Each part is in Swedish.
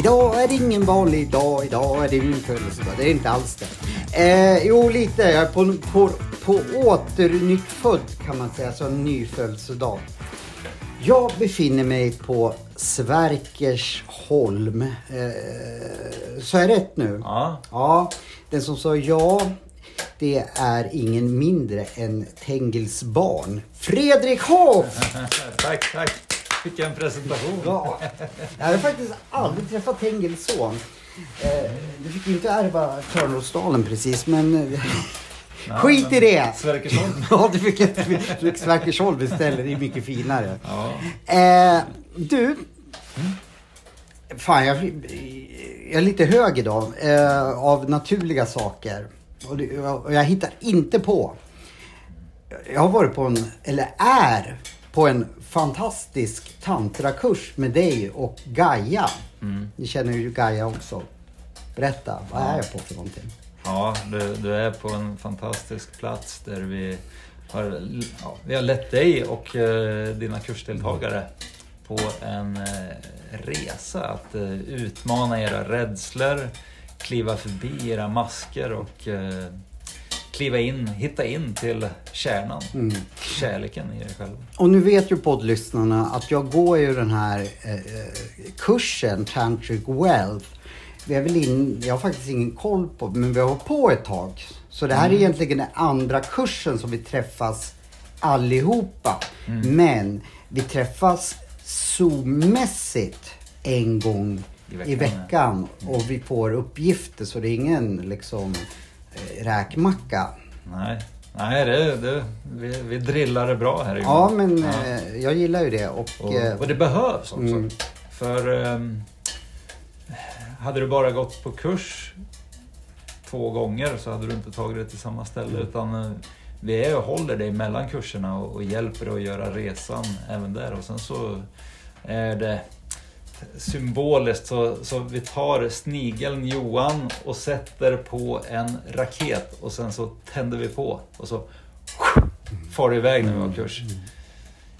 Idag är det ingen vanlig dag, idag är det min födelsedag. Det är inte alls det. Eh, jo, lite. Jag är på, på, på åternyttfödd kan man säga, så en ny födelsedag. Jag befinner mig på Sverkersholm. Eh, så är rätt nu? Ja. Ja, den som sa ja, det är ingen mindre än Tengels barn. Fredrik Hoff! tack, tack. Vilken presentation. Ja, jag hade faktiskt aldrig träffat Tengels son. Eh, du fick ju inte ärva Törnrosdalen precis, men eh, skit i det. Sverkersholm. Ja, du fick, ett, Sverkersholm istället. Det är mycket finare. Ja. Eh, du. Fan, jag, jag är lite hög idag. Eh, av naturliga saker. Och, det, och jag hittar inte på. Jag har varit på en, eller är på en fantastisk tantrakurs med dig och Gaia. Ni känner ju Gaia också. Berätta, vad är jag på för någonting? Ja, du, du är på en fantastisk plats där vi har, ja, vi har lett dig och eh, dina kursdeltagare på en eh, resa att eh, utmana era rädslor, kliva förbi era masker och eh, kliva in, hitta in till kärnan, kärleken i er själva. Och nu vet ju poddlyssnarna att jag går ju den här eh, eh, kursen Tantric Wealth. Vi är väl in, jag har faktiskt ingen koll på men vi har hållit på ett tag. Så det här är egentligen den andra kursen som vi träffas allihopa. Men vi träffas Zoom-mässigt en gång I i veckan, veckan. Och vi får uppgifter så det är ingen liksom eh, räkmacka. Nej, nej det, det, vi, vi drillar det bra här Ja Johan. men Ja. eh, jag gillar ju det. Och, Och, eh, och det behövs också. Mm. För ehm, hade du bara gått på kurs två gånger så hade du inte tagit det till samma ställe. Mm. Utan eh, vi är och håller dig mellan kurserna och, och hjälper dig att göra resan även där. Och sen så är det symboliskt så, så vi tar snigeln Johan och sätter på en raket och sen så tänder vi på och så far det iväg när vi har kurs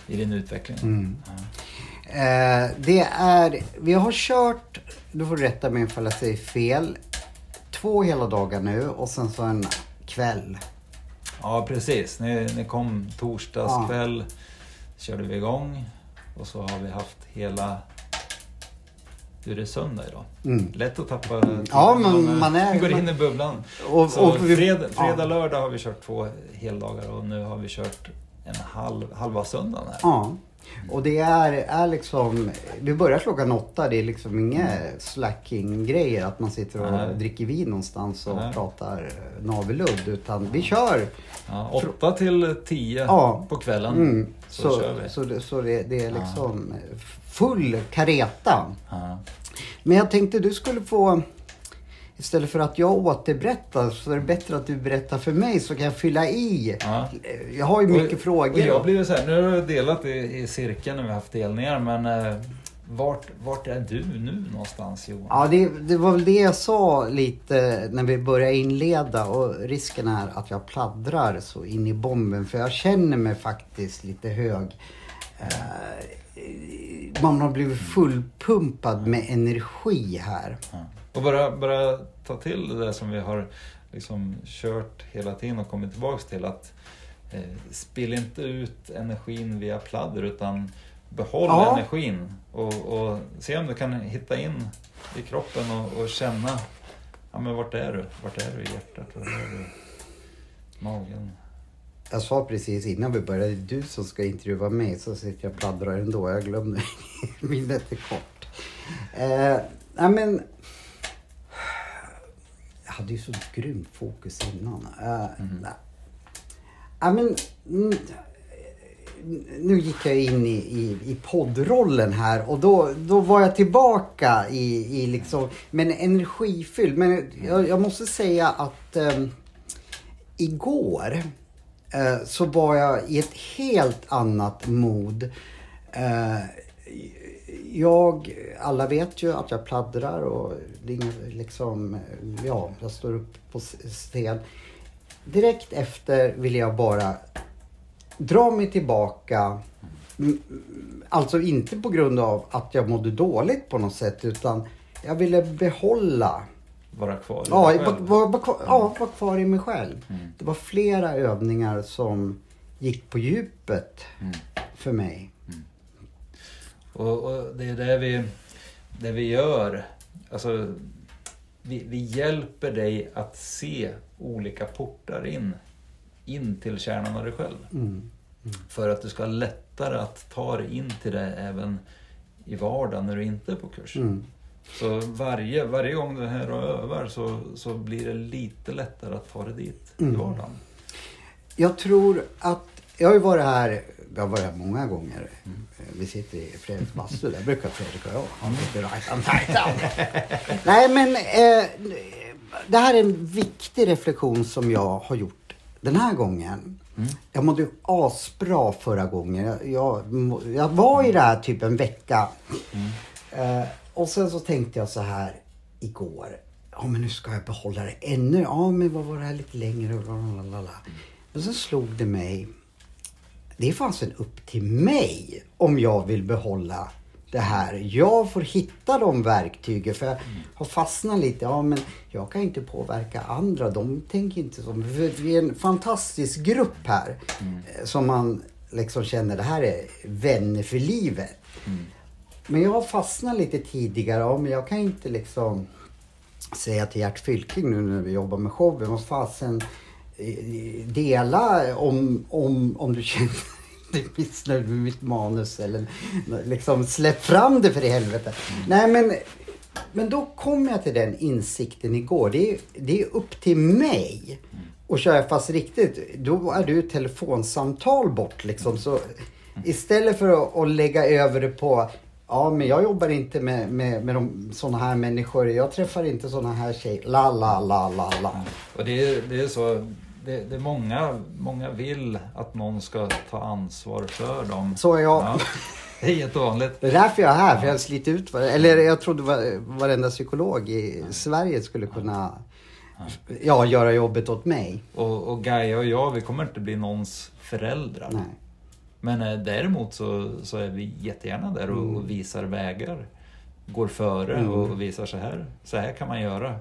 i din utveckling. Mm. Ja. Eh, det är, vi har kört, du får rätta mig ifall jag säger fel, två hela dagar nu och sen så en kväll. Ja, precis. Ni, ni kom torsdagskväll, körde vi igång och så har vi haft hela... Nu är det söndag idag. Mm. Lätt att tappa Ja, men man är- går in i bubblan. Och- så och vi- fred, ja. fredag, lördag har vi kört två heldagar och nu har vi kört en halv, halva söndagen här. Ja. Och det är, är liksom, vi börjar klockan åtta, det är liksom inga slacking-grejer att man sitter och Nej. dricker vin någonstans och Nej. pratar navelludd. Utan vi kör. Ja, åtta till tio Ja. på kvällen Mm. så, Så, kör vi. så, det, så det, det är liksom full kareta. Men jag tänkte du skulle få, istället för att jag återberättar så är det bättre att du berättar för mig så kan jag fylla i. Ja. Jag har ju mycket och, frågor. Och jag blir så här, nu har du delat i, i cirkeln när vi har haft delningar men eh, vart, vart är du nu någonstans Johan? Ja, det, det var väl det jag sa lite när vi började inleda och risken är att jag pladdrar så in i bomben för jag känner mig faktiskt lite hög. Eh, man har blivit fullpumpad med energi här. Ja. Och bara, bara ta till det där som vi har liksom kört hela tiden och kommit tillbaks till att eh, spill inte ut energin via pladder utan behåll Ja. energin och, och se om du kan hitta in i kroppen och, och känna ja, men vart är du? Vart är du i hjärtat? Vart är du? Magen? Jag sa precis innan vi började, du som ska intervjua mig, så sitter jag och pladdrar ändå. Jag glömde, minnet är kort. Eh, men... Hade ju så grymt fokus innan. Eh, nej. Ja, men, mm, nu gick jag in i, i, i poddrollen här och då, då var jag tillbaka i, i liksom, men energifylld. Men jag, jag måste säga att eh, igår eh, så var jag i ett helt annat mod. Eh, jag, alla vet ju att jag pladdrar och det är inget, liksom, ja, jag står upp på scen. Direkt efter vill jag bara dra mig tillbaka. Mm, Alltså inte på grund av att jag mådde dåligt på något sätt utan jag ville behålla Vara kvar i Ja, var, var, var, kvar, ja, var kvar i mig själv. Mm. Det var flera övningar som gick på djupet Mm. för mig. Och, och det är det vi, det vi gör. Alltså, vi, vi hjälper dig att se olika portar in. In till kärnan av dig själv. Mm. För att du ska ha lättare att ta dig in till det även i vardagen när du inte är på kurs. Mm. Så varje, varje gång du är här och övar så, så blir det lite lättare att ta dig dit i Mm. vardagen. Jag tror att, jag har ju varit här, jag har varit här många gånger. Vi sitter i Fredriks bastu, där brukar Fredrik och jag. Han right hand, right. Nej men eh, det här är en viktig reflektion som jag har gjort den här gången. Jag mådde ju asbra förra gången. Jag, jag, var i det här typ en vecka. Eh, och sen så tänkte jag så här igår. Ja men nu ska jag behålla det ännu. Ja men vad var det här lite längre? och lalalala. Men sen slog det mig. Det är fasen upp till mig om jag vill behålla det här. Jag får hitta de verktygen för jag har fastnat lite. Ja men jag kan inte påverka andra. De tänker inte som... Vi är en fantastisk grupp här. mm. Som man liksom känner det här är vänner för livet. Men jag har fastnat lite tidigare. Ja, men jag kan inte liksom säga till Gert Fylking nu när vi jobbar med showen. Vad fasen dela om, om, om du känner dig missnöjd med mitt manus eller liksom släpp fram det för i helvete. Nej men, men då kom jag till den insikten igår. Det är, det är upp till mig att köra fast riktigt. Då är du ett telefonsamtal bort liksom. Så istället för att, att lägga över det på Ja, men jag jobbar inte med, med, med de, såna här människor. Jag träffar inte såna här tjejer. La, la, la, la, la. Och det är, det är så, det, det är många, många vill att någon ska ta ansvar för dem. Så är jag. Ja, det är jättevanligt. Det är därför jag är här, för jag har slitit ut vad- Eller jag trodde var, varenda psykolog i Sverige skulle kunna ja, göra jobbet åt mig. Och, och Gaia och jag, vi kommer inte bli någons föräldrar. Nej. Men eh, däremot så, så är vi jättegärna där och, och visar vägar. Går före och, och visar så här. Så här kan man göra.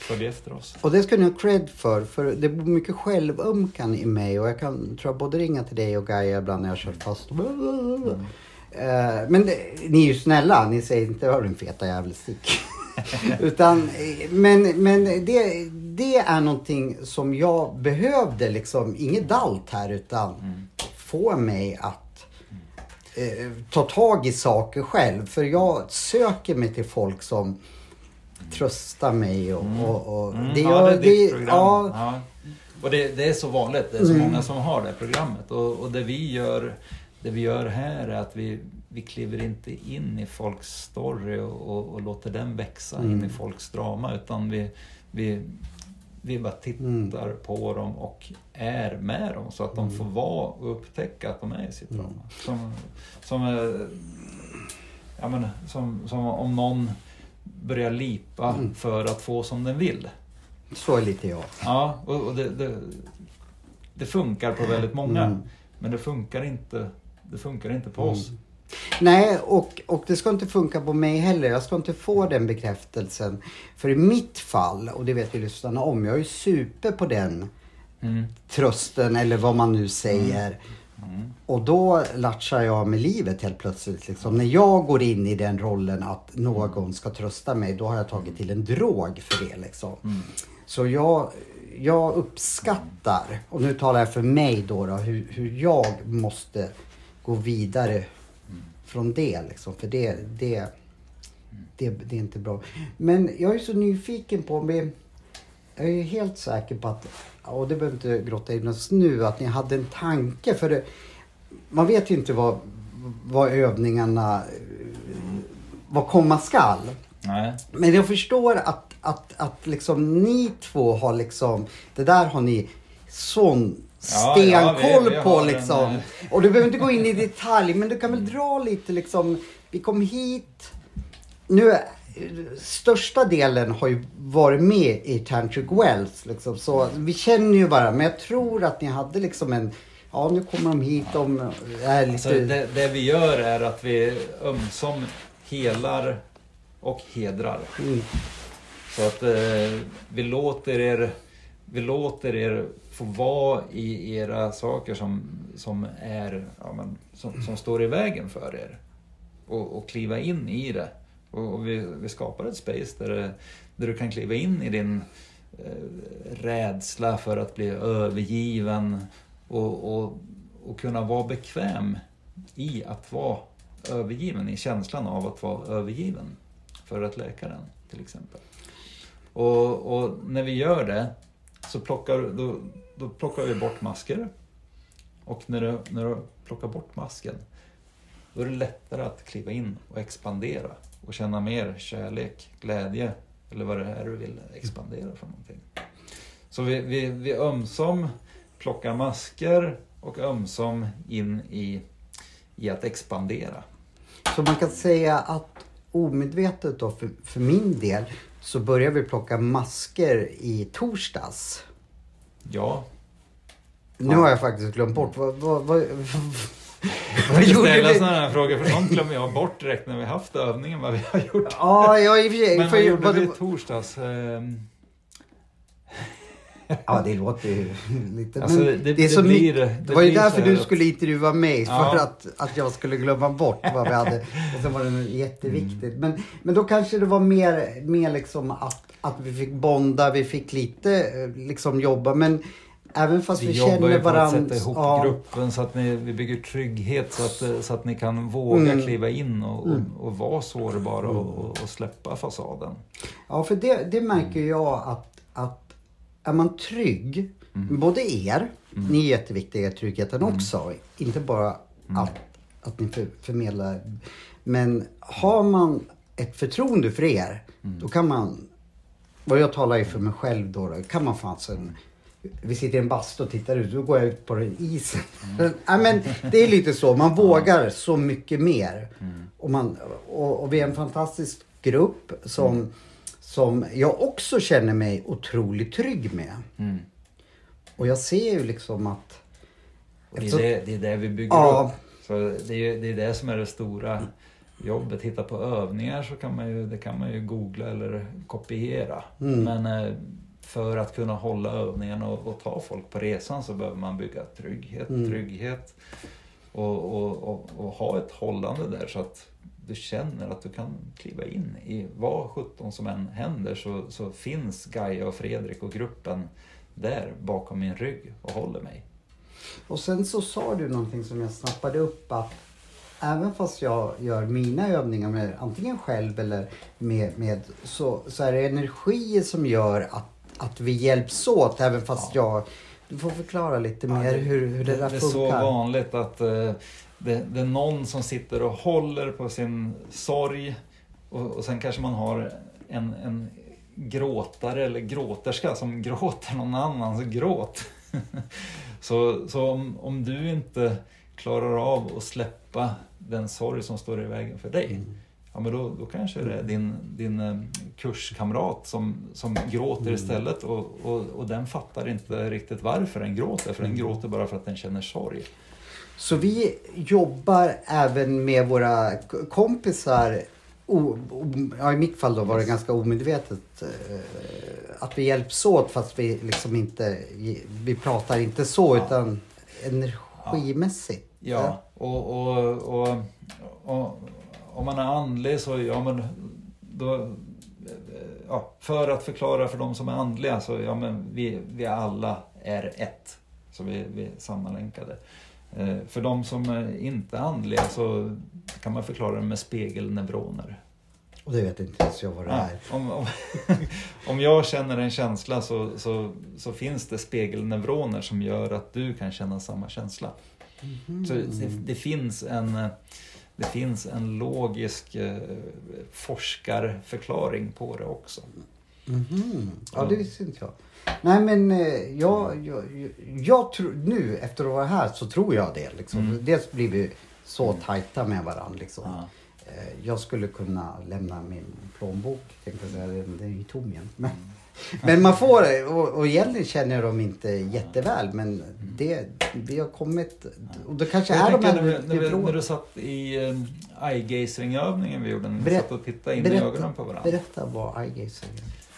Följ efter oss. Och det ska ni ha cred för, för det bor mycket självömkan i mig och jag kan tror jag, både ringa till dig och Gaia ibland när jag kört fast. Eh, Men det, ni är ju snälla, ni säger inte hör din feta jävel stick. Utan, men men det, det är någonting som jag behövde liksom, inget dalt här utan få mig att eh, ta tag i saker själv. För jag söker mig till folk som tröstar mig och, och, och Mm, det ja, det är ditt det- program. ja, Ja. Och det, det är så vanligt. Det är så Mm. många som har det programmet. Och, och det, vi gör, det vi gör här är att vi, vi kliver inte in i folks story och, och, låter den växa in Mm. i folks drama. Utan vi, vi, vi bara tittar Mm. på dem och är med dem så att de får vara och upptäcka att de är i sitt Mm. drama. Som, som, ja, men, som, som om någon börjar lipa Mm. för att få som den vill. så är lite jag. Ja, och, och det, det, det funkar på väldigt många. Mm. Men det funkar inte, det funkar inte på oss. Nej, och, och det ska inte funka på mig heller. Jag ska inte få den bekräftelsen. För i mitt fall, och det vet ju lyssnarna om, jag är super på den Mm. trösten eller vad man nu säger. Mm. Och då latchar jag med livet helt plötsligt. Liksom. När jag går in i den rollen att någon ska trösta mig, då har jag tagit till en drog för det. Liksom. Mm. Så jag, jag uppskattar, och nu talar jag för mig då, då hur, hur jag måste gå vidare från det. Liksom. För det, det, det, det är inte bra. Men jag är så nyfiken på, jag är helt säker på att, och det behöver inte grotta in oss nu, att ni hade en tanke. För det, man vet ju inte vad, vad övningarna, eh, vad komma skall. Nej. Men jag förstår att, att, att liksom ni två har liksom, det där har ni sån Ja, ja, stenkoll vi- vi på har en, liksom. eh, Och du behöver inte gå in i detalj, men du kan väl dra lite liksom vi kom hit. Nu, största delen har ju varit med i Tantric Wells. Liksom, så vi känner ju varandra. Men jag tror att ni hade liksom en... Ja, nu kommer de hit. De är lite... Alltså, det, det vi gör är att vi ömsom helar och hedrar. Mm. Så att eh, vi, låter er, vi låter er få vara i era saker som, som, är, ja, men, som, som står i vägen för er. Och, och kliva in i det. Och, och vi, vi skapar ett space där, eh, där du kan kliva in i din eh, rädsla för att bli övergiven och, och, och kunna vara bekväm i att vara övergiven, i känslan av att vara övergiven för att läka den till exempel. Och, och när vi gör det så plockar, då, då plockar vi bort masker. Och när du, när du plockar bort masken då är det lättare att kliva in och expandera och känna mer kärlek, glädje eller vad det är du vill expandera för någonting. Så vi, vi, vi ömsom plockar masker och ömsom in i, i att expandera. Så man kan säga att omedvetet då för, för min del så börjar vi plocka masker i torsdags. Ja, Nu har jag faktiskt glömt bort. Vad, vad, vad, vad gjorde ställa vi? sådana här frågor för sånt glömmer jag bort direkt när vi haft övningen vad vi har gjort. Ja, ja, i och för sig. Men för- vad gjorde vad- vi i torsdags? Ehm, Ja, det låter ju lite... Alltså, men det- det, är det så blir- mycket, det det var ju blir därför du skulle intervjua mig. För Ja. att, att jag skulle glömma bort vad vi hade. Och sen var det jätteviktigt. Men, men då kanske det var mer, mer liksom att, att vi fick bonda, vi fick lite eh, liksom jobba. Men även fast vi, Vi jobbar känner ju på att varandra. sätta ihop ja, gruppen så att ni, vi bygger trygghet så att, eh, så att ni kan våga Mm. kliva in och, Mm. och, och vara sårbara och, och, och släppa fasaden. ja, för det, det märker jag att, att är man trygg, Mm. både er, Mm. ni är jätteviktiga i tryggheten också. Inte bara Mm. att, att ni för, förmedlar. Men har man ett förtroende för er, Mm. då kan man, vad jag talar ju för mig själv då, då kan man fasen vi sitter i en bastu och tittar ut, då går jag ut på den isen. Mm. ja, men det är lite så, man vågar så mycket mer. Mm. Och, man, och, och vi är en fantastisk grupp som, som jag också känner mig otroligt trygg med. Mm. Och jag ser ju liksom att... Det, är det, det är det vi bygger Ja. upp. Så det är, det är det som är det stora jobbet. Titta på övningar så kan man ju, det kan man ju googla eller kopiera. Mm. Men eh, för att kunna hålla övningen och, och ta folk på resan så behöver man bygga trygghet, Mm. trygghet och, och, och, och ha ett hållande där så att du känner att du kan kliva in i vad sjutton som än händer så, så finns Gaia och Fredrik och gruppen där bakom min rygg och håller mig. Och sen så sa du någonting som jag snappade upp att även fast jag gör mina övningar med antingen själv eller med, med så, så är det energier som gör att, att vi hjälps åt även fast jag... Du får förklara lite mer det- hur, hur det där Det är så funkar. vanligt att eh, det, det är någon som sitter och håller på sin sorg och, och sen kanske man har en, en gråtare eller gråterska som gråter någon annans gråt. så så om, om du inte klarar av att släppa den sorg som står i vägen för dig Mm. Ja men då, då kanske det är din, din eh, kurskamrat som, som gråter Mm. istället och, och, och den fattar inte riktigt varför den gråter för den Mm. gråter bara för att den känner sorg. Så vi jobbar även med våra kompisar. O, o, ja, I mitt fall då var det ganska omedvetet. Eh, att vi hjälps åt fast vi liksom inte vi pratar inte så Ja. utan energimässigt. Ja, och, och, och, och om man är andlig så, ja men då, ja, för att förklara för de som är andliga så, ja men vi, vi alla är ett. Så vi, vi är sammanlänkade. Eh, För de som är inte är andliga så kan man förklara det med spegelneuroner. Och det vet inte ens jag vad det Ja, är. om, om, om jag känner en känsla så, så, så finns det spegelneuroner som gör att du kan känna samma känsla. Så det, det, finns en, eh, det finns en logisk eh, forskarförklaring på det också. Mhm. Ja, det visste inte jag. Nej men eh, jag, jag, jag, jag tror, nu efter att vara här så tror jag det. Liksom. Mm. Dels blir vi så tajta med varandra. Liksom. Ja. eh, jag skulle kunna lämna min plånbok, tänkte jag säga, den, är ju tom igen. Men, men man får, och, och egentligen känner jag dem inte jätteväl men det, vi har kommit, och då kanske Jag är de här när, vi, när, vi, när du satt i eh, eye-gazing-övningen vi gjorde, när vi satt och tittade in i ögonen på varandra. berätta vad eye gazing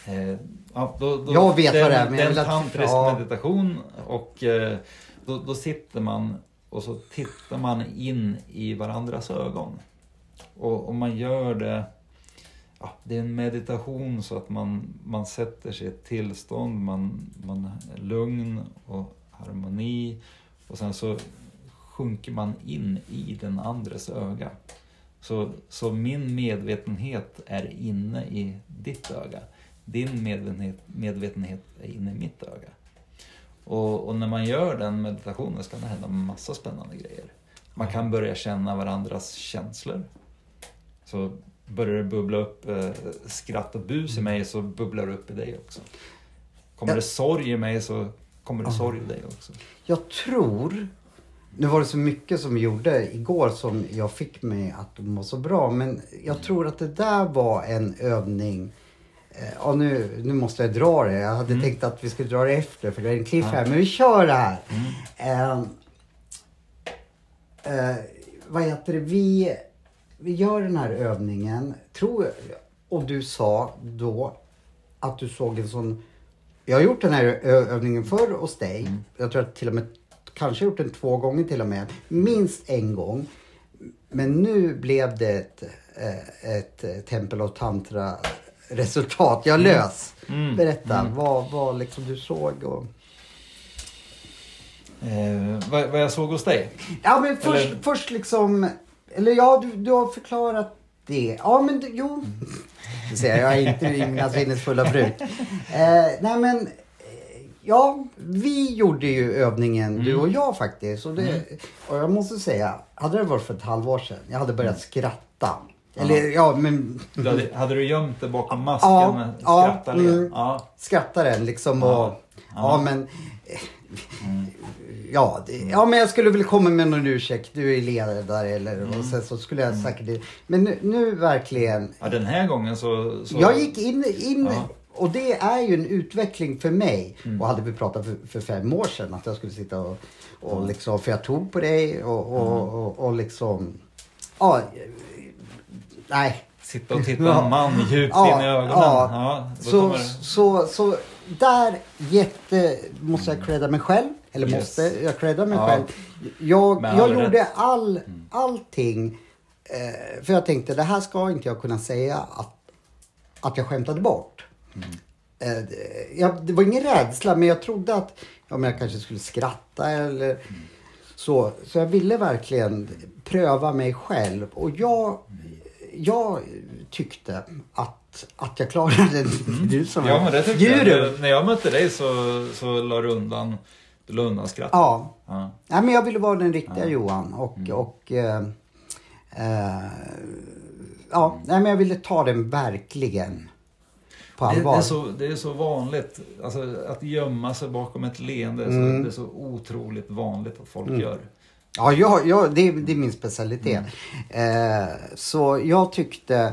är. Eh, ja, då, då, Jag vet det, vad det är, men det jag är en tantrisk ja. meditation och eh, då, då sitter man och så tittar man in i varandras ögon. Och, och man gör det, ja, det är en meditation så att man, man sätter sig i ett tillstånd, man, man är lugn och harmoni och sen så sjunker man in i den andres öga. Så, så min medvetenhet är inne i ditt öga. Din medvetenhet, medvetenhet är inne i mitt öga. Och, och när man gör den meditationen så kan det hända massa spännande grejer. Man kan börja känna varandras känslor. Så börjar det bubbla upp eh, skratt och bus i mig så bubblar det upp i dig också. Kommer Ja. det sorg i mig så kommer det Ja. sorg i dig också. Jag tror, nu var det så mycket som gjorde igår som jag fick mig att må så bra. Men jag tror att det där var en övning. Eh, Ja, nu, nu måste jag dra det. Jag hade tänkt att vi skulle dra det efter för det är en cliffhanger. Men vi kör det här. Eh, eh, vad heter det? Vi, vi gör den här övningen. Tror och du sa då att du såg en sån... Jag har gjort den här övningen förr hos dig. Jag tror att till och med kanske gjort den två gånger till och med. Minst en gång. Men nu blev det ett, eh, ett eh, tempel av tantra resultat. Jag lös. Mm. Berätta vad, vad liksom du såg och... Eh, vad, vad jag såg hos dig? Ja men först, Eller- först liksom... Eller ja, du, du har förklarat det. Ja men du- jo. Du ser, jag är inte i mina sinnesfulla bruk. Eh, nej men... eh, Ja, vi gjorde ju övningen du och jag faktiskt. Och, det, och jag måste säga, hade det varit för ett halvår sedan, jag hade börjat skratta. Eller ja, men Du hade, hade du gömt det bakom masken? Ja, med ja, mm. ja. skrattar den liksom och... Ja, Ja, ja. men... eh, Ja, det, ja, men jag skulle väl komma med någon ursäkt. Du är ledare eller och sen så skulle jag säkert... Men nu, nu verkligen. ja, den här gången så... så Jag gick in, in Ja. och det är ju en utveckling för mig. Mm. Och hade vi pratat för, för fem år sedan att jag skulle sitta och, och liksom, för jag tog på dig och, och, och, och liksom... Ja, nej. Sitta och titta Ja. man djupt Ja, in i ögonen. ja. Så, kommer det- så, så där jätte, måste jag credda mig själv. Eller Yes. måste, jag creddar mig Ja. själv. Jag, jag gjorde rätt. all, allting. Eh, för jag tänkte det här ska inte jag kunna säga att, att jag skämtade bort. Eh, det- jag, det var ingen rädsla men jag trodde att ja, men jag kanske skulle skratta eller så. Så jag ville verkligen pröva mig själv. Och jag, jag tyckte att, att jag klarade det. Du som Ja, men det tyckte jag. När jag mötte dig så, så la du undan, du la undan skratt. Ja. Ja. Nej, men jag ville vara den riktiga Johan. Och, och eh, eh, ja, nej, men jag ville ta den verkligen på Det, det, allvar. är så, det är så vanligt. Alltså, att gömma sig bakom ett leende. Så Mm. det är så otroligt vanligt att folk gör. Ja, jag, jag, det, är- det är min specialitet. Mm. Eh, så jag tyckte,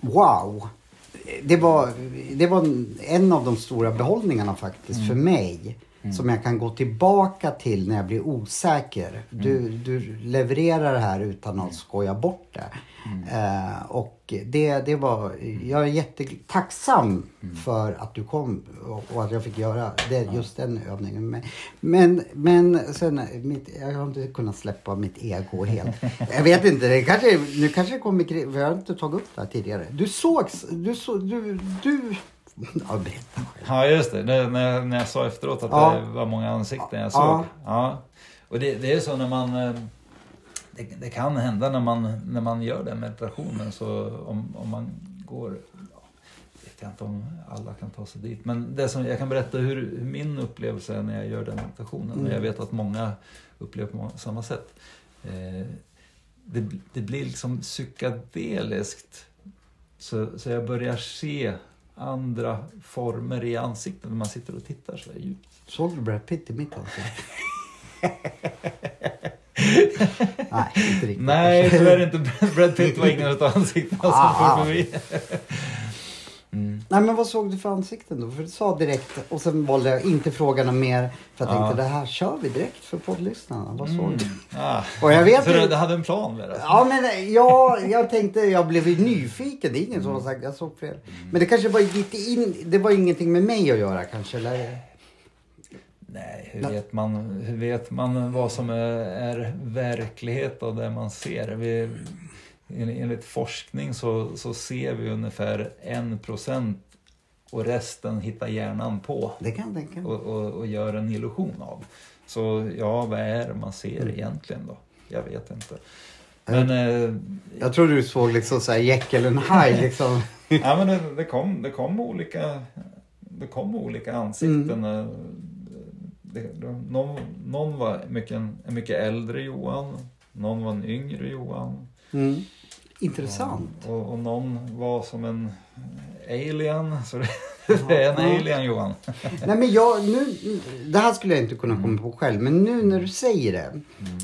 wow. Det var, det var en av de stora behållningarna faktiskt Mm. för mig. Som jag kan gå tillbaka till när jag blir osäker. Du, Mm. du levererar det här utan att skoja bort det. Mm. Eh, och det, det var, jag är jättetacksam Mm. för att du kom och, och att jag fick göra det, just den övningen. mig. Men, men sen, mitt, jag har inte kunnat släppa mitt ego helt. Jag vet inte, det kanske, nu kanske det kommer, för jag har inte tagit upp det här tidigare. Du sågs, du såg, du, du, ja berätta. Ja, just det. det när, när jag sa efteråt att Ja. det var många ansikten jag såg. Ja. Ja. Och det, det är så när man... Det, det kan hända när man, när man gör den meditationen. Så om, om man går... Ja, vet jag inte om alla kan ta sig dit. Men det som, jag kan berätta hur, hur min upplevelse är när jag gör den meditationen. Och jag vet att många upplever på samma sätt. Eh, det, det blir liksom psykedeliskt. Så, så jag börjar se andra former i ansiktet när man sitter och tittar så djupt. Såg du Brad Pitt i mitt ansikte? Nej, inte riktigt. Nej, tyvärr inte. Brad Pitt var ingen av ansiktena som Ah. for förbi. Mm. Nej men vad såg du för ansikten då? För du sa direkt och sen valde jag inte fråga något mer. För jag Ja. tänkte det här kör vi direkt för poddlyssnarna. Vad såg Mm. du? Ah. Och jag vet Så ju- du, hade en plan med det? Ja men ja, jag tänkte, jag blev nyfiken. Det är ingen som har sagt, jag såg fel. Men det kanske var lite in, det var ingenting med mig att göra kanske eller? Nej, hur vet, man, hur vet man vad som är, verklighet av det man ser? Vi, en- enligt forskning så, så ser vi ungefär en procent och resten hittar hjärnan på Det kan jag tänka mig. och, och, och gör en illusion av. Så ja, vad är det man ser egentligen då? Jag vet inte. Men, eh, Jag tror du såg liksom såhär Jekyll and Hyde liksom. ja, men det, det, kom, det kom olika det kom olika ansikten. Eh, Det, det, någon, någon var mycket, en mycket äldre Johan, någon var en yngre Johan. Mm. Intressant. Och, och någon var som en alien. Så det, det är en Ja. alien Johan. Nej men jag, nu, det här skulle jag inte kunna komma på själv. Men nu när du säger det.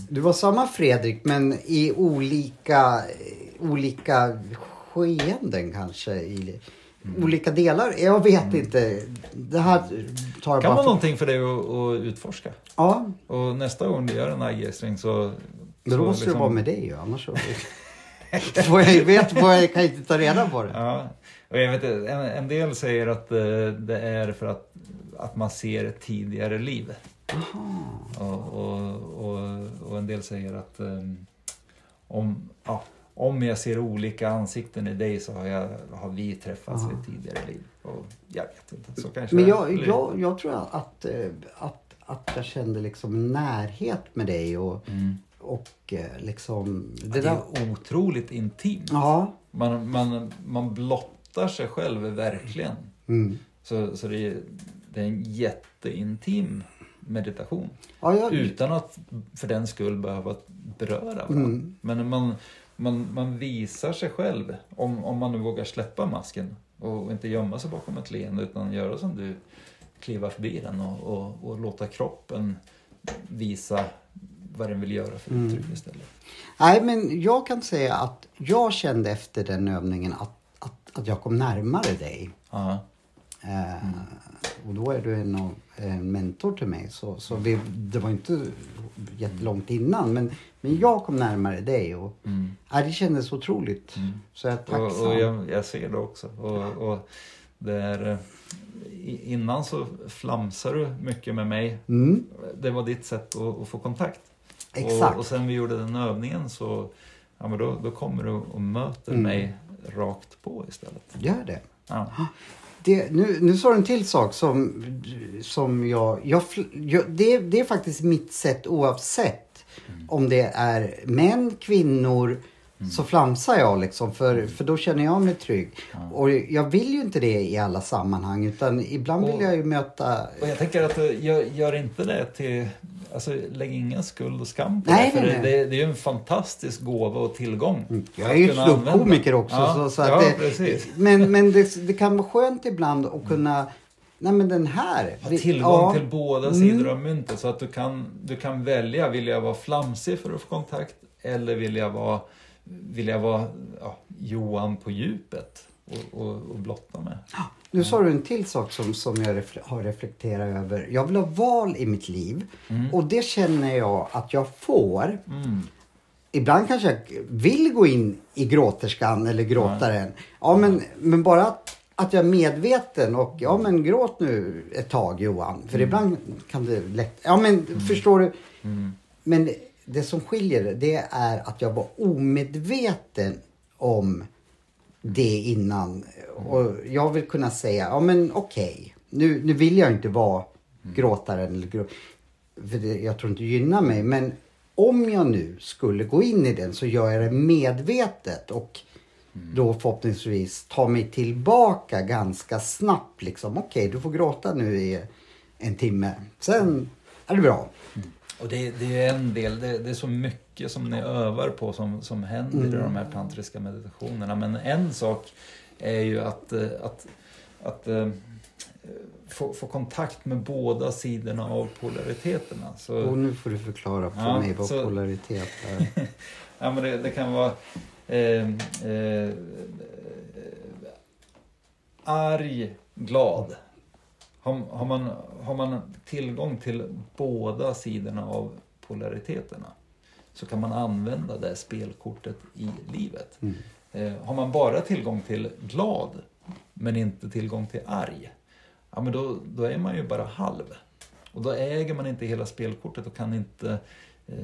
Du var samma Fredrik men i olika, olika skeenden kanske. I, Olika delar. Jag vet inte. Det här tar jag kan bara vara för... någonting för dig att, att utforska. Ja, Och nästa gång du gör en AG-sträng så... men då så måste det liksom- vara med dig ju. Annars så... får jag vet jag kan inte ta reda på det. Ja, och jag vet, en, en del säger att eh, det är för att, att man ser ett tidigare liv. Och, och, och, och en del säger att eh, om, ja, om jag ser olika ansikten i dig så har, jag, har vi träffats i ett tidigare liv. Och jag vet inte, så kanske Men det jag, blir. jag, jag tror att, eh, att, att jag kände liksom närhet med dig och, Mm. och eh, liksom... Det, är otroligt intimt. Ja. Man, man, man blottar sig själv verkligen. Mm. Så, så det, är, det är en jätteintim meditation. Ja, jag, Utan att för den skull behöva beröra varandra. Mm. Men man, man, man visar sig själv, om, om man nu vågar släppa masken och inte gömma sig bakom ett leende utan göra som du, kliva förbi den och, och, och låta kroppen visa vad den vill göra för Mm. uttryck istället. Nej, men jag kan säga att jag kände efter den övningen att, att, att jag kom närmare dig. Ja. Eh, och då är du en, av, en mentor till mig. Så, så vi, det var inte jättelångt innan. Men, men jag kom närmare dig. Och, Mm. ja, det kändes otroligt. Så jag är tacksam. Och, och jag, jag ser det också. Och, och det är, eh, innan så flamsar du mycket med mig. Mm, Det var ditt sätt att, att få kontakt. exakt. Och, och sen vi gjorde den övningen så ja, men då, då kommer du och möter Mm. mig rakt på istället. Gör det. Ja. Det nu, nu sa du en till sak som, som jag... jag, jag det, det är faktiskt mitt sätt oavsett om det är män, kvinnor. Så flamsar jag liksom för, för då känner jag mig trygg. Och jag vill ju inte det i alla sammanhang utan ibland vill Och- jag ju möta... Och jag tänker att eh, gör, gör inte det till... Alltså lägg ingen skuld och skam på Nej, det. För nej, det, nej. det, det är ju en fantastisk gåva och tillgång. Jag är ju ståuppkomiker också. Ja, så, så ja det, precis. Men, men det, det kan vara skönt ibland att kunna... Nej men den här. Ha tillgång ja. till båda Mm. sidor av myntet så att du kan, du kan välja, vill jag vara flamsig för att få kontakt eller vill jag vara, vill jag vara ja, Johan på djupet och, och, och blotta mig. Nu sa du en till sak som, som jag refle- har reflekterat över. Jag vill ha val i mitt liv. Och det känner jag att jag får. Mm. Ibland kanske jag vill gå in i gråterskan eller gråtaren. Ja, men, men bara att, att jag är medveten och ja men gråt nu ett tag Johan. För ibland kan det lätt... Ja men förstår du? Mm. Men det, det som skiljer det är att jag var omedveten om det innan. Och jag vill kunna säga, ja men okej. Nu, nu vill jag inte vara gråtaren eller grå, för det, jag tror inte det gynnar mig. Men om jag nu skulle gå in i den så gör jag det medvetet och då förhoppningsvis ta mig tillbaka ganska snabbt. Liksom. Okej, du får gråta nu i en timme. Sen är det bra. Och det, det är en del, det, det är så mycket som ni övar på som, som händer i de här tantriska meditationerna. Men en sak är ju att, eh, att att eh, få, få kontakt med båda sidorna av polariteterna. Så, Och nu får du förklara för Ja, mig vad så- polaritet är. ja, men det, det kan vara eh, eh, arg, glad. Har, har, man, har man tillgång till båda sidorna av polariteterna så kan man använda det spelkortet i livet. Mm. Eh, har man bara tillgång till glad men inte tillgång till arg, ja, men då, då är man ju bara halv. Och då äger man inte hela spelkortet och kan inte... Eh,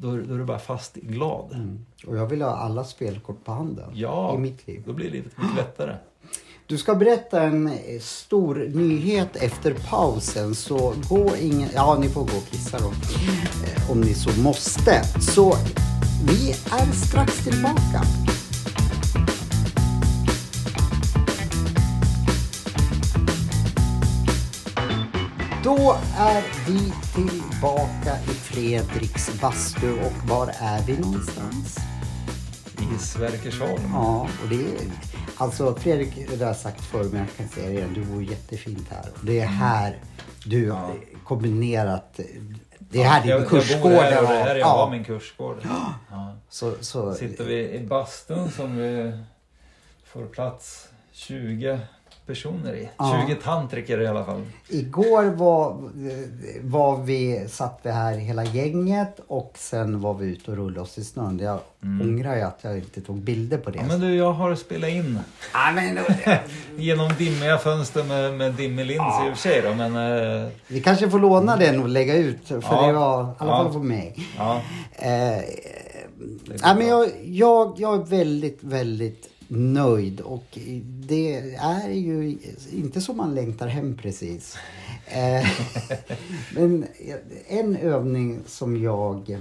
då, då är du bara fast i glad. Mm. Och jag vill ha alla spelkort på handen Ja. i mitt liv. Då blir livet mycket lättare. Du ska berätta en stor nyhet efter pausen så gå ingen... Ja, ni får gå och kissa då. Eh, om ni så måste. Så vi är strax tillbaka. Då är vi tillbaka i Fredriks bastu och var är vi någonstans? I Sverkersholm. Ja, och det är... Alltså Fredrik, det har jag sagt förr men jag kan säga det igen. Du bor jättefint här. Och det är här du Ja. har kombinerat... Det är här din jag, jag kursgård bor här och det här var. jag har min kursgård. Ja. så, så, Sitter vi i bastun som vi får plats 20 personer i. Ja. 20 tantriker i alla fall. Igår var, var vi, satt vi här hela gänget och sen var vi ute och rullade oss i snön. Jag ångrar ju att jag inte tog bilder på det. Mm. Ja, men du, jag har spelat in Ja, men, genom dimmiga fönster med, med dimmig lins i och för sig då, men... Eh, vi kanske får låna den och lägga ut för Ja. det var i alla fall Ja. för mig. ja, Eh, ja, men jag, jag, jag är väldigt, väldigt nöjd och det är ju inte så man längtar hem precis. Eh, men en övning som jag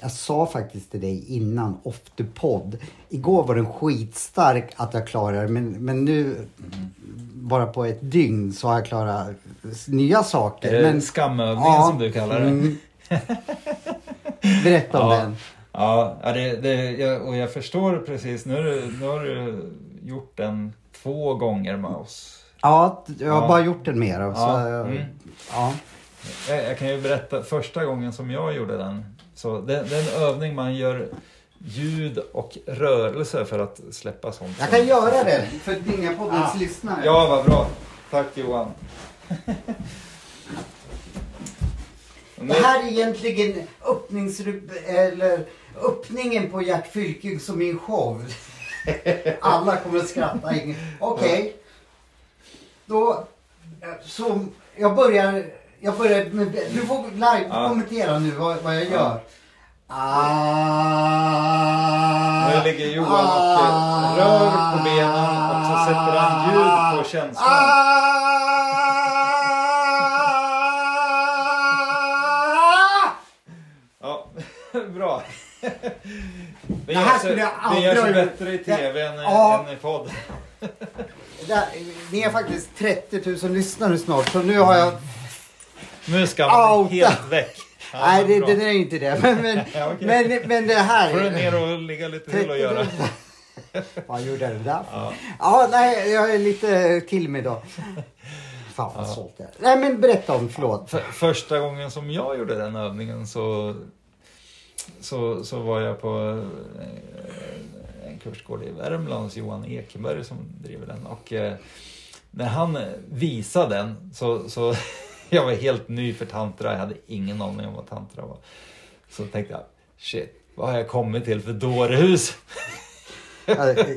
jag sa faktiskt till dig innan, off the podd. Igår var den skitstark att jag klarade men, men nu bara på ett dygn så har jag klarat nya saker. är det men, skamövningen Ja, som du kallar det? mm. Berätta om Ja. den. Ja, det, det, jag, och jag förstår precis. Nu, nu har du gjort den två gånger med oss. Ja, jag har Ja. bara gjort den mer. Ja, mm. ja. Jag, jag kan ju berätta första gången som jag gjorde den. Så det, det är en övning man gör ljud och rörelse för att släppa sånt. Jag som- kan göra det för Dingapoddens Ah. lyssnare. Ja, vad bra. Tack Johan. Det här är egentligen öppningsrub- eller öppningen på Gert Fylking som min show. Alla kommer att skratta. Okej. Då, så jag börjar, jag börjar med, du får live Ja. kommentera nu vad, vad jag gör. Ah, Nu ligger Johan och rör på benen och så sätter han ljud på känslan. Bra. Det Det här skulle jag det aldrig görs ha gjort. bättre i TV än, Ja. än i podd. Där, ni är faktiskt 30 000 lyssnare snart så nu har jag... Nu är skammen Outa. helt väck. Ja, Nej, det, bra. det är inte det. Men, men, Ja, okej. men, men det här... får du ner och ligga lite till och göra. Vad gjorde det där? Ja. Ja, nej, jag är lite till mig idag. Fan vad jag är. Nej, men berätta om, förlåt. För, första gången som jag gjorde den övningen så, så, så var jag på eh, en kursgård i Värmland hos Johan Ekeberg som driver den. Och eh, när han visade den så, så jag var helt ny för tantra, jag hade ingen aning om vad tantra var. Så tänkte jag, shit, vad har jag kommit till för dårhus?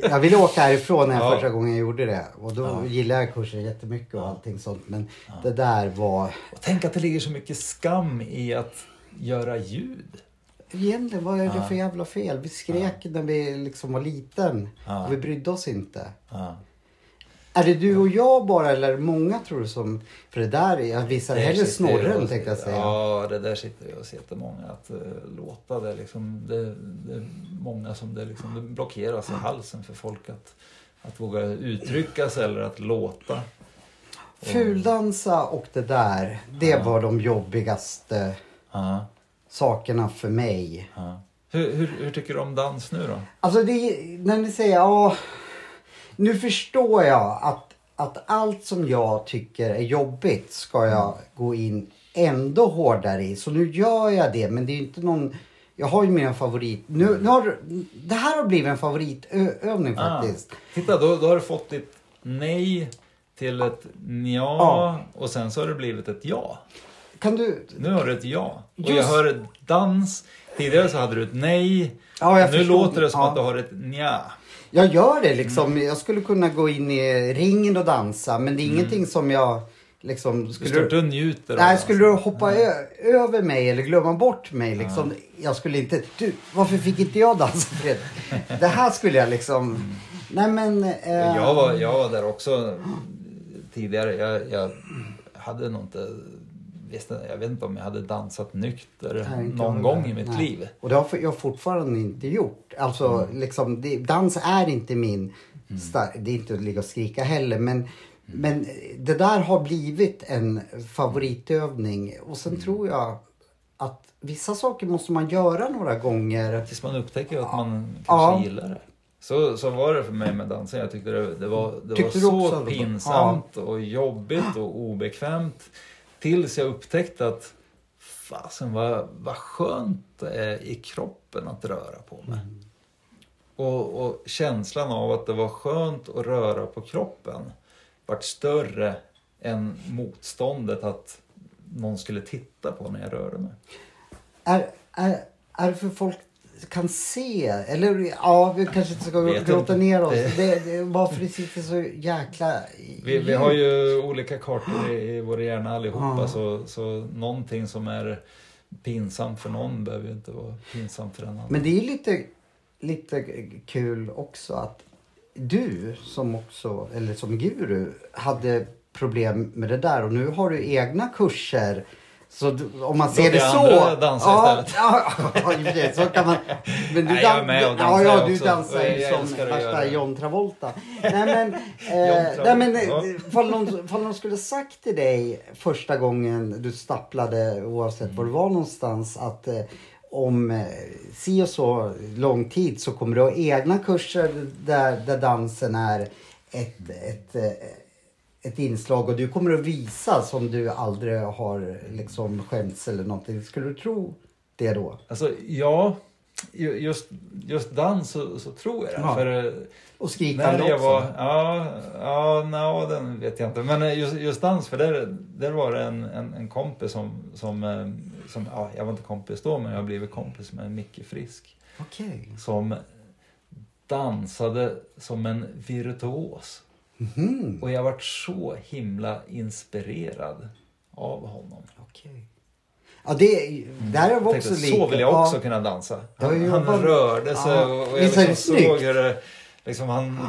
Jag, ville åka härifrån när jag Ja. första gången jag gjorde det. Och då Ja. gillade jag kursen jättemycket och allting sånt. Men det där var... Och tänk att det ligger så mycket skam i att göra ljud. Egentligen, vad är det för jävla fel? Vi skrek när vi liksom var liten. Och vi brydde oss inte. Är det du och jag bara eller är det många tror du som... För det där, jag visar Där hellre snorren tänkte jag säga. Ja, det där sitter ju hos jättemånga. Att uh, låta det liksom. Det, det är många som det liksom det blockeras i halsen för folk att, att våga uttrycka sig eller att låta. Fuldansa och det där, det Ja. var de jobbigaste Ja, sakerna för mig. ja. Hur, hur, hur tycker du om dans nu då? Alltså det, när ni säger ja, nu förstår jag att att allt som jag tycker är jobbigt ska jag gå in ändå hårdare i. Så nu gör jag det men det är inte någon jag har ju mina favorit... Nu, nu har, det här har blivit en favoritövning Ah. faktiskt. Titta, då, då har du fått ditt nej till ett nja Ja. och sen så har det blivit ett ja. Kan du... Nu har du ett ja. Och Just- jag hör dans. Tidigare så hade du ett nej. Ja, jag nu förstod. låter det som Ja. att du har ett nja. Jag gör det liksom. Jag skulle kunna gå in i ringen och dansa men det är ingenting som jag liksom... Du Skulle står inte och njuter Nej, skulle du hoppa ö- över mig eller glömma bort mig liksom. Jag skulle inte... Du, varför fick inte jag dansa Fred? Det här skulle jag liksom... Nej men... Eh, Jag var, jag var där också tidigare. Jag, jag hade nog inte... Visste, jag vet inte om jag hade dansat nykter Nej, någon gång heller. i mitt Nej. liv. Och det har jag fortfarande inte gjort. Alltså, Mm. liksom, det, dans är inte min... Star- det är inte att ligga och skrika heller. Men, Mm. men det där har blivit en favoritövning. Och Mm. sen tror jag att vissa saker måste man göra några gånger. Tills man upptäcker att man kanske Ja. gillar det. Så, så var det för mig med dansen. Jag tyckte det, det var, det Tyckte var så det pinsamt och jobbigt och obekvämt. Tills jag upptäckte att fasen vad, vad skönt det är i kroppen att röra på mig. Mm. Och, och känslan av att det var skönt att röra på kroppen vart större än motståndet att någon skulle titta på när jag rörde mig. Är, är, är det för folk kan se? Eller ja, vi kanske inte ska Vet gråta inte. ner oss. Det- Det, det, varför det sitter så jäkla... Vi, vi har ju olika kartor i, i vår hjärna allihopa Ja. så, så någonting som är pinsamt för någon behöver ju inte vara pinsamt för en annan. Men det är lite, lite kul också att du som också, eller som guru, hade problem med det där och nu har du egna kurser. Så om man ser det så... andra dansa ja, istället? Ja, ja, så kan man... Men du, Nej, jag är med och ja, dansar ja, jag du också. dansar ju som värsta. John Travolta. Nej men, eh, Travolta, nej, men ja. eh, ifall någon, någon skulle sagt till dig första gången du stapplade oavsett var du var någonstans att eh, om eh, si och så lång tid så kommer du ha egna kurser där, där dansen är ett, ett, eh, ett inslag och du kommer att visa som du aldrig har liksom skämts eller någonting. Skulle du tro det då? Alltså ja, ju- just, just dans så, så tror jag det. Ja. För eh, Och skrikande när jag också? var, ja, ja, no, den vet jag inte. Men eh, just, just dans, för där, där var det en, en, en kompis som, som, eh, som, ja, jag var inte kompis då, men jag har blivit kompis med Micke Frisk. Okej. Som dansade som en virtuos. Mhm. Och jag vart så himla inspirerad av honom. Okej. Ja, det, där är vi också tänkte, lika. så vill jag också Ja. kunna dansa. Har ju Han, han jobbat- rörde sig Ja. och, jag liksom såg hur, det, liksom han,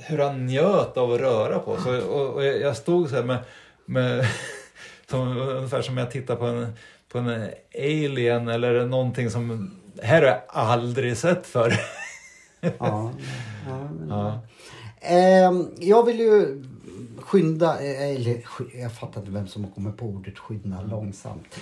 hur han njöt av att röra på sig. Och, och jag jag stod så här med, med som, ungefär som jag tittar på en, på en alien eller någonting som här har jag aldrig sett förr. Ja, ja, men, Ja. Jag vill ju skynda, eh, eller jag fattar inte vem som har kommit på ordet skynda långsamt.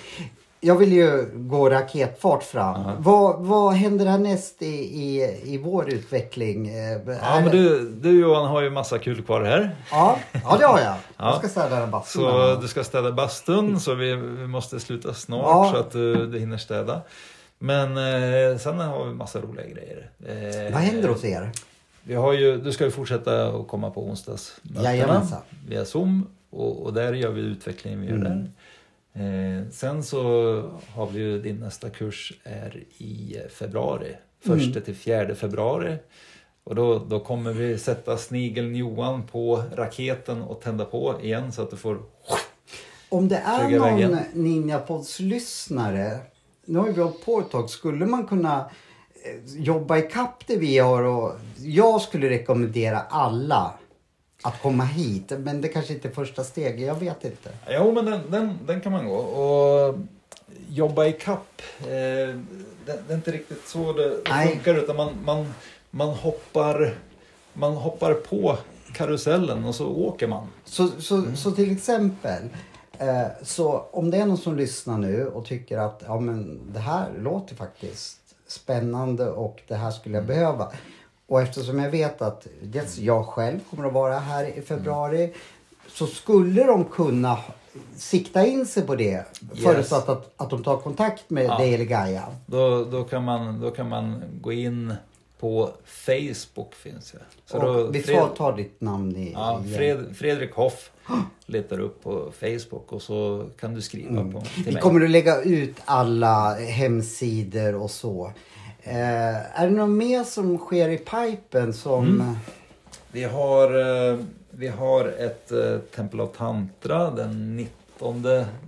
Jag vill ju gå raketfart fram. Ja. Vad, vad händer härnäst i, i, i vår utveckling? Eh, Ja, men du, du Johan har ju massa kul kvar här. ja, ja, det har jag. Ja. Jag ska städa den bastun. Så du ska städa bastun så vi, vi måste sluta snart Ja. så att du, du hinner städa. Men eh, sen har vi massa roliga grejer. Eh, Vad händer hos er? Vi har ju, du ska ju fortsätta att komma på onsdagsmötena via Zoom och, och där gör vi utvecklingen vi gör Mm. där. Eh, sen så har vi ju din nästa kurs är i februari. Mm. Första till fjärde februari. Och då, då kommer vi sätta snigeln Johan på raketen och tända på igen så att du får Om det är någon. Ninjapods-lyssnare, nu har vi hållit på ett tag, skulle man kunna jobba ikapp det vi har och jag skulle rekommendera alla att komma hit. Men det kanske inte är första steget, jag vet inte. Jo, men den, den, den kan man gå. Och jobba i kapp. Eh, det, det är inte riktigt så det, det Nej. funkar. Utan man, man, man, hoppar, man hoppar på karusellen och så åker man. Så, så, så till exempel, eh, så om det är någon som lyssnar nu och tycker att ja, men det här låter faktiskt spännande och det här skulle jag behöva. Och eftersom jag vet att dels jag själv kommer att vara här i februari så skulle de kunna sikta in sig på det Yes. förutsatt att, att de tar kontakt med Ja. dig eller Gaia. Då, då, kan man, då kan man gå in på Facebook finns det. Så då, vi tar, tar ditt namn i, Ja. Fred, Fredrik Hoff letar upp på Facebook och så kan du skriva på, till Vi mig. kommer att lägga ut alla hemsidor och så. Eh, är det något mer som sker i pipen som... Mm. Vi har, eh, vi har ett eh, Tempel av Tantra den 19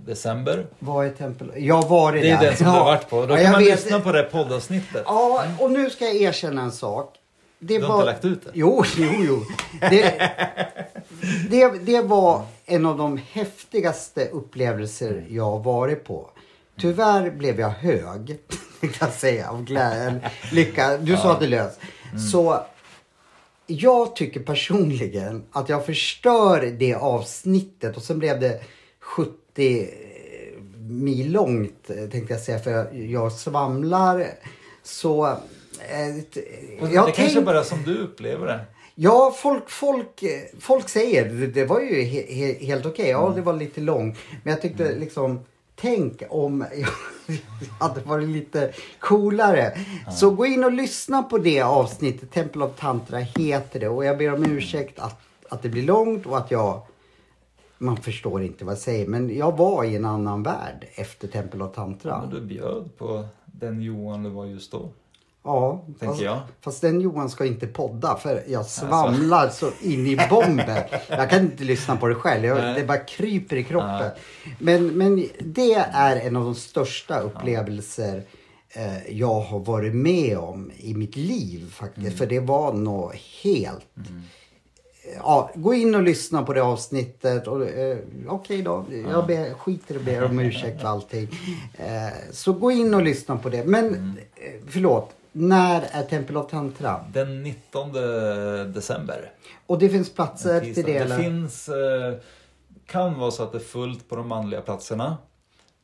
december. Vad är tempel? Jag har varit Det är där. den som du har varit på. Då Ja, kan man vet. lyssna på det poddavsnittet. Ja, och nu ska jag erkänna en sak. Det Du har inte lagt ut det? Jo, jo, jo. Det, det, det var en av de häftigaste upplevelser jag har varit på. Tyvärr blev jag hög, kan jag säga, av glädje. Lycka. Du sa att det lös. Mm. Så jag tycker personligen att jag förstör det avsnittet och sen blev det 70 mil långt eh, tänkte jag säga för jag, svamlar. Så... Och jag det kanske tänk- bara som du upplever det. Ja, folk, folk, eh, folk säger det, det var ju he, he, helt okej. Ja, det var lite långt. Men jag tyckte liksom, tänk om jag hade varit lite coolare. Så gå in och lyssna på det avsnittet. Temple of Tantra heter det. Och jag ber om ursäkt att, att det blir långt och att jag... Man förstår inte vad jag säger. Men jag var i en annan värld efter Temple of Tantra. Men du bjöd på den Johan du var just då. Ja, Tänker fast, jag. fast den Johan ska inte podda för jag svamlar så in i bomben. Jag kan inte lyssna på det själv. Jag, det bara kryper i kroppen. Men, men det är en av de största upplevelser eh, jag har varit med om i mitt liv faktiskt. Mm. För det var något helt... Ja, gå in och lyssna på det avsnittet. Eh, Okej då, jag ber, skiter och ber om ursäkt för allting. Eh, så gå in och lyssna på det. Men Mm. eh, förlåt, när är Temple of Tantra? Den 19 december. Och det finns platser till det? Det finns, eh, kan vara så att det är fullt på de manliga platserna.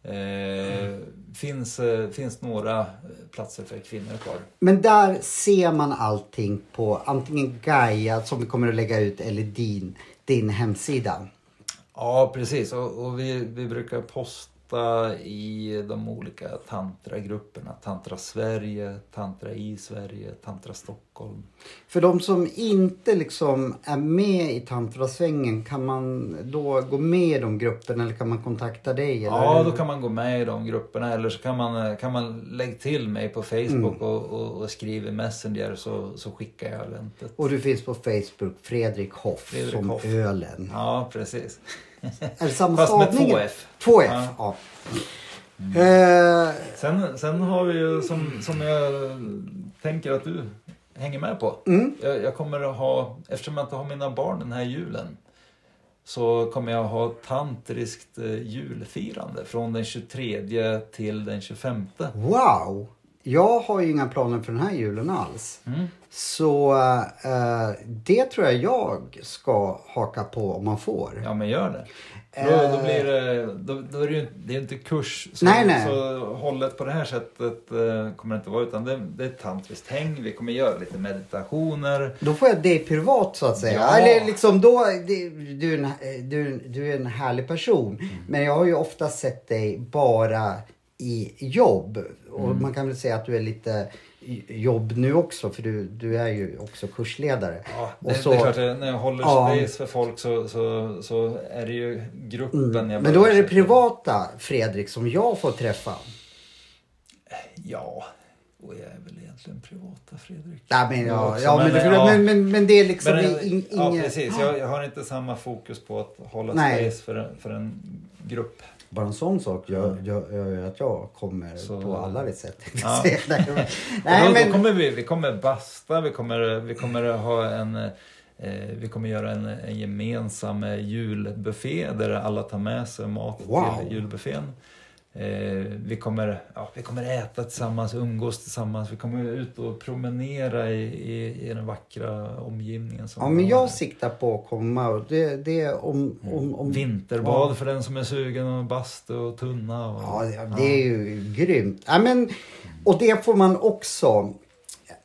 Eh, Mm. finns, eh, finns några platser för kvinnor kvar. Men där ser man allting på antingen Gaia som vi kommer att lägga ut eller din, din hemsida. Ja, precis. Och, och vi, vi brukar posta i de olika tantragrupperna. Tantra Sverige, Tantra i Sverige, Tantra Stockholm. För de som inte liksom är med i tantrasvängen, kan man då gå med i de grupperna eller kan man kontakta dig? Eller? Ja, då kan man gå med i de grupperna eller så kan man, kan man lägga till mig på Facebook och, och, och skriva i Messenger så, så skickar jag eventet. Och du finns på Facebook, Fredrik Hoff, Fredrik som Hoff. ölen. Ja, precis. Är det samma Fast med stavning? två F. Två F, Ja. ja. Eh, Sen, sen har vi ju som, som jag tänker att du hänger med på. Mm. Jag, jag kommer att ha, eftersom jag inte har mina barn den här julen, så kommer jag ha tantriskt eh, julfirande från den 23 till den 25. wow! Jag har ju inga planer för den här julen alls. Mm. Så eh, det tror jag jag ska haka på om man får. Ja, men gör det. Då, då blir det, då, då är det ju det är inte kurs så, Nej, nej. så hållet på det här sättet eh, kommer det inte vara utan det, det är ett tantriskt häng. Vi kommer göra lite meditationer. Då får jag dig privat så att säga. Ja. Eller liksom då, det- du, är en, du, du är en härlig person. Mm. Men jag har ju ofta sett dig bara i jobb. Och Mm. man kan väl säga att du är lite jobb nu också för du, du är ju också kursledare. Ja, Och det, så- det är klart, att när jag håller Ja. space för folk så, så, så är det ju gruppen jag Mm. Men börjar då är det privata Fredrik som jag får träffa. Ja, och jag är väl egentligen privata Fredrik. Nej, men, Jag ja, också, ja, men, men, men, ja. men, men, men det är liksom Men, in, ja, inget... precis. Jag, jag har inte samma fokus på att hålla Nej. space för, en- för en grupp. Bara en sån sak gör, gör, gör ju att jag kommer Så- på alla sätt. Ja. Nej, då, men... då kommer vi, vi kommer basta, vi kommer, vi kommer ha en eh, vi kommer göra en, en gemensam eh, julbuffé där alla tar med sig mat Wow. till julbuffén. Eh, vi, kommer, ja, vi kommer äta tillsammans, umgås tillsammans, vi kommer ut och promenera i, i, i den vackra omgivningen. Ja, men jag siktar på att komma och det, det är om... om, om Vinterbad Ja. för den som är sugen och bastu och tunna. Och, Ja, det- det är ju grymt. Ja, men, och det får man också...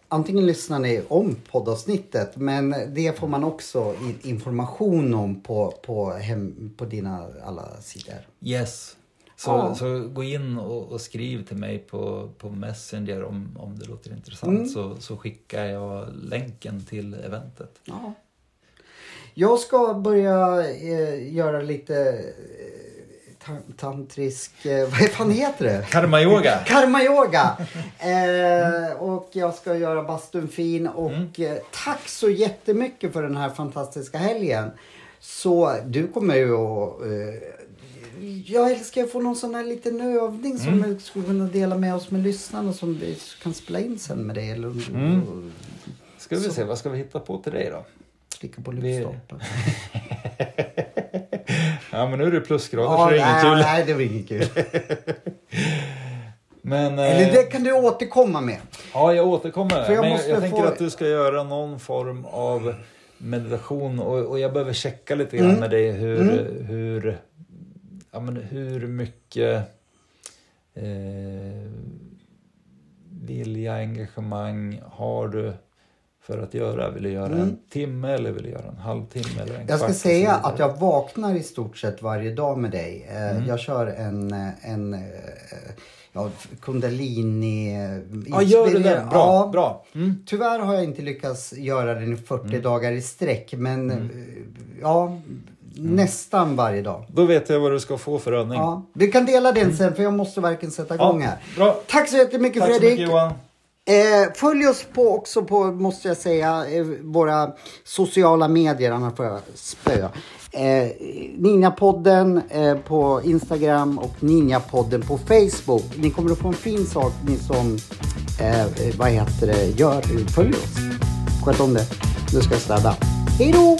antingen lyssnar ni om poddavsnittet men det får man också information om på, på, hem, på dina alla sidor. Yes. Så, Ja. så gå in och, och skriv till mig på, på Messenger om, om det låter intressant så, så skickar jag länken till eventet. Ja. Jag ska börja eh, göra lite eh, ta- tantrisk... Eh, vad fan heter det? Karma-yoga! Karma-yoga! Eh, och jag ska göra bastun fin. Och Mm. eh, tack så jättemycket för den här fantastiska helgen. Så du kommer ju att... Eh, jag älskar att få någon sån här liten övning som Mm. vi skulle kunna dela med oss med lyssnarna som vi kan spela in sen med dig. Eller Mm. Ska vi se, vad ska vi hitta på till dig då? klicka på lyktstolpen. Ja men nu är det plusgrader Ja, så det är inget kul. nej, det var inget kul. Men, Eller eh, det kan du återkomma med. Ja, jag återkommer. För jag men jag, jag tänker få- att du ska göra någon form av meditation och, och jag behöver checka lite grann Mm. med dig hur, Mm. hur, ja, men hur mycket eh, vilja, engagemang har du för att göra? Vill du göra Mm. en timme eller vill du göra en halvtimme eller en Jag ska säga att jag vaknar i stort sett varje dag med dig. Eh, Mm. Jag kör en, eh, en eh, ja, kundalini... Ja, gör du det? Bra, Ja, bra. Mm. Tyvärr har jag inte lyckats göra den i 40 Mm. dagar i sträck. Men eh, ja, nästan varje dag. Då vet jag vad du ska få för övning. Ja. Du kan dela den sen för jag måste verkligen sätta igång här. Bra. Tack så jättemycket Tack så Fredrik. mycket Johan. Eh, följ oss på också på, måste jag säga, eh, våra sociala medier, annars får jag spö. Eh, Ninjapodden eh, på Instagram och Ninjapodden på Facebook. Ni kommer att få en fin sak, ni som, eh, vad heter det, gör, följer oss. Sköt om det. Nu ska jag städa. Hej då!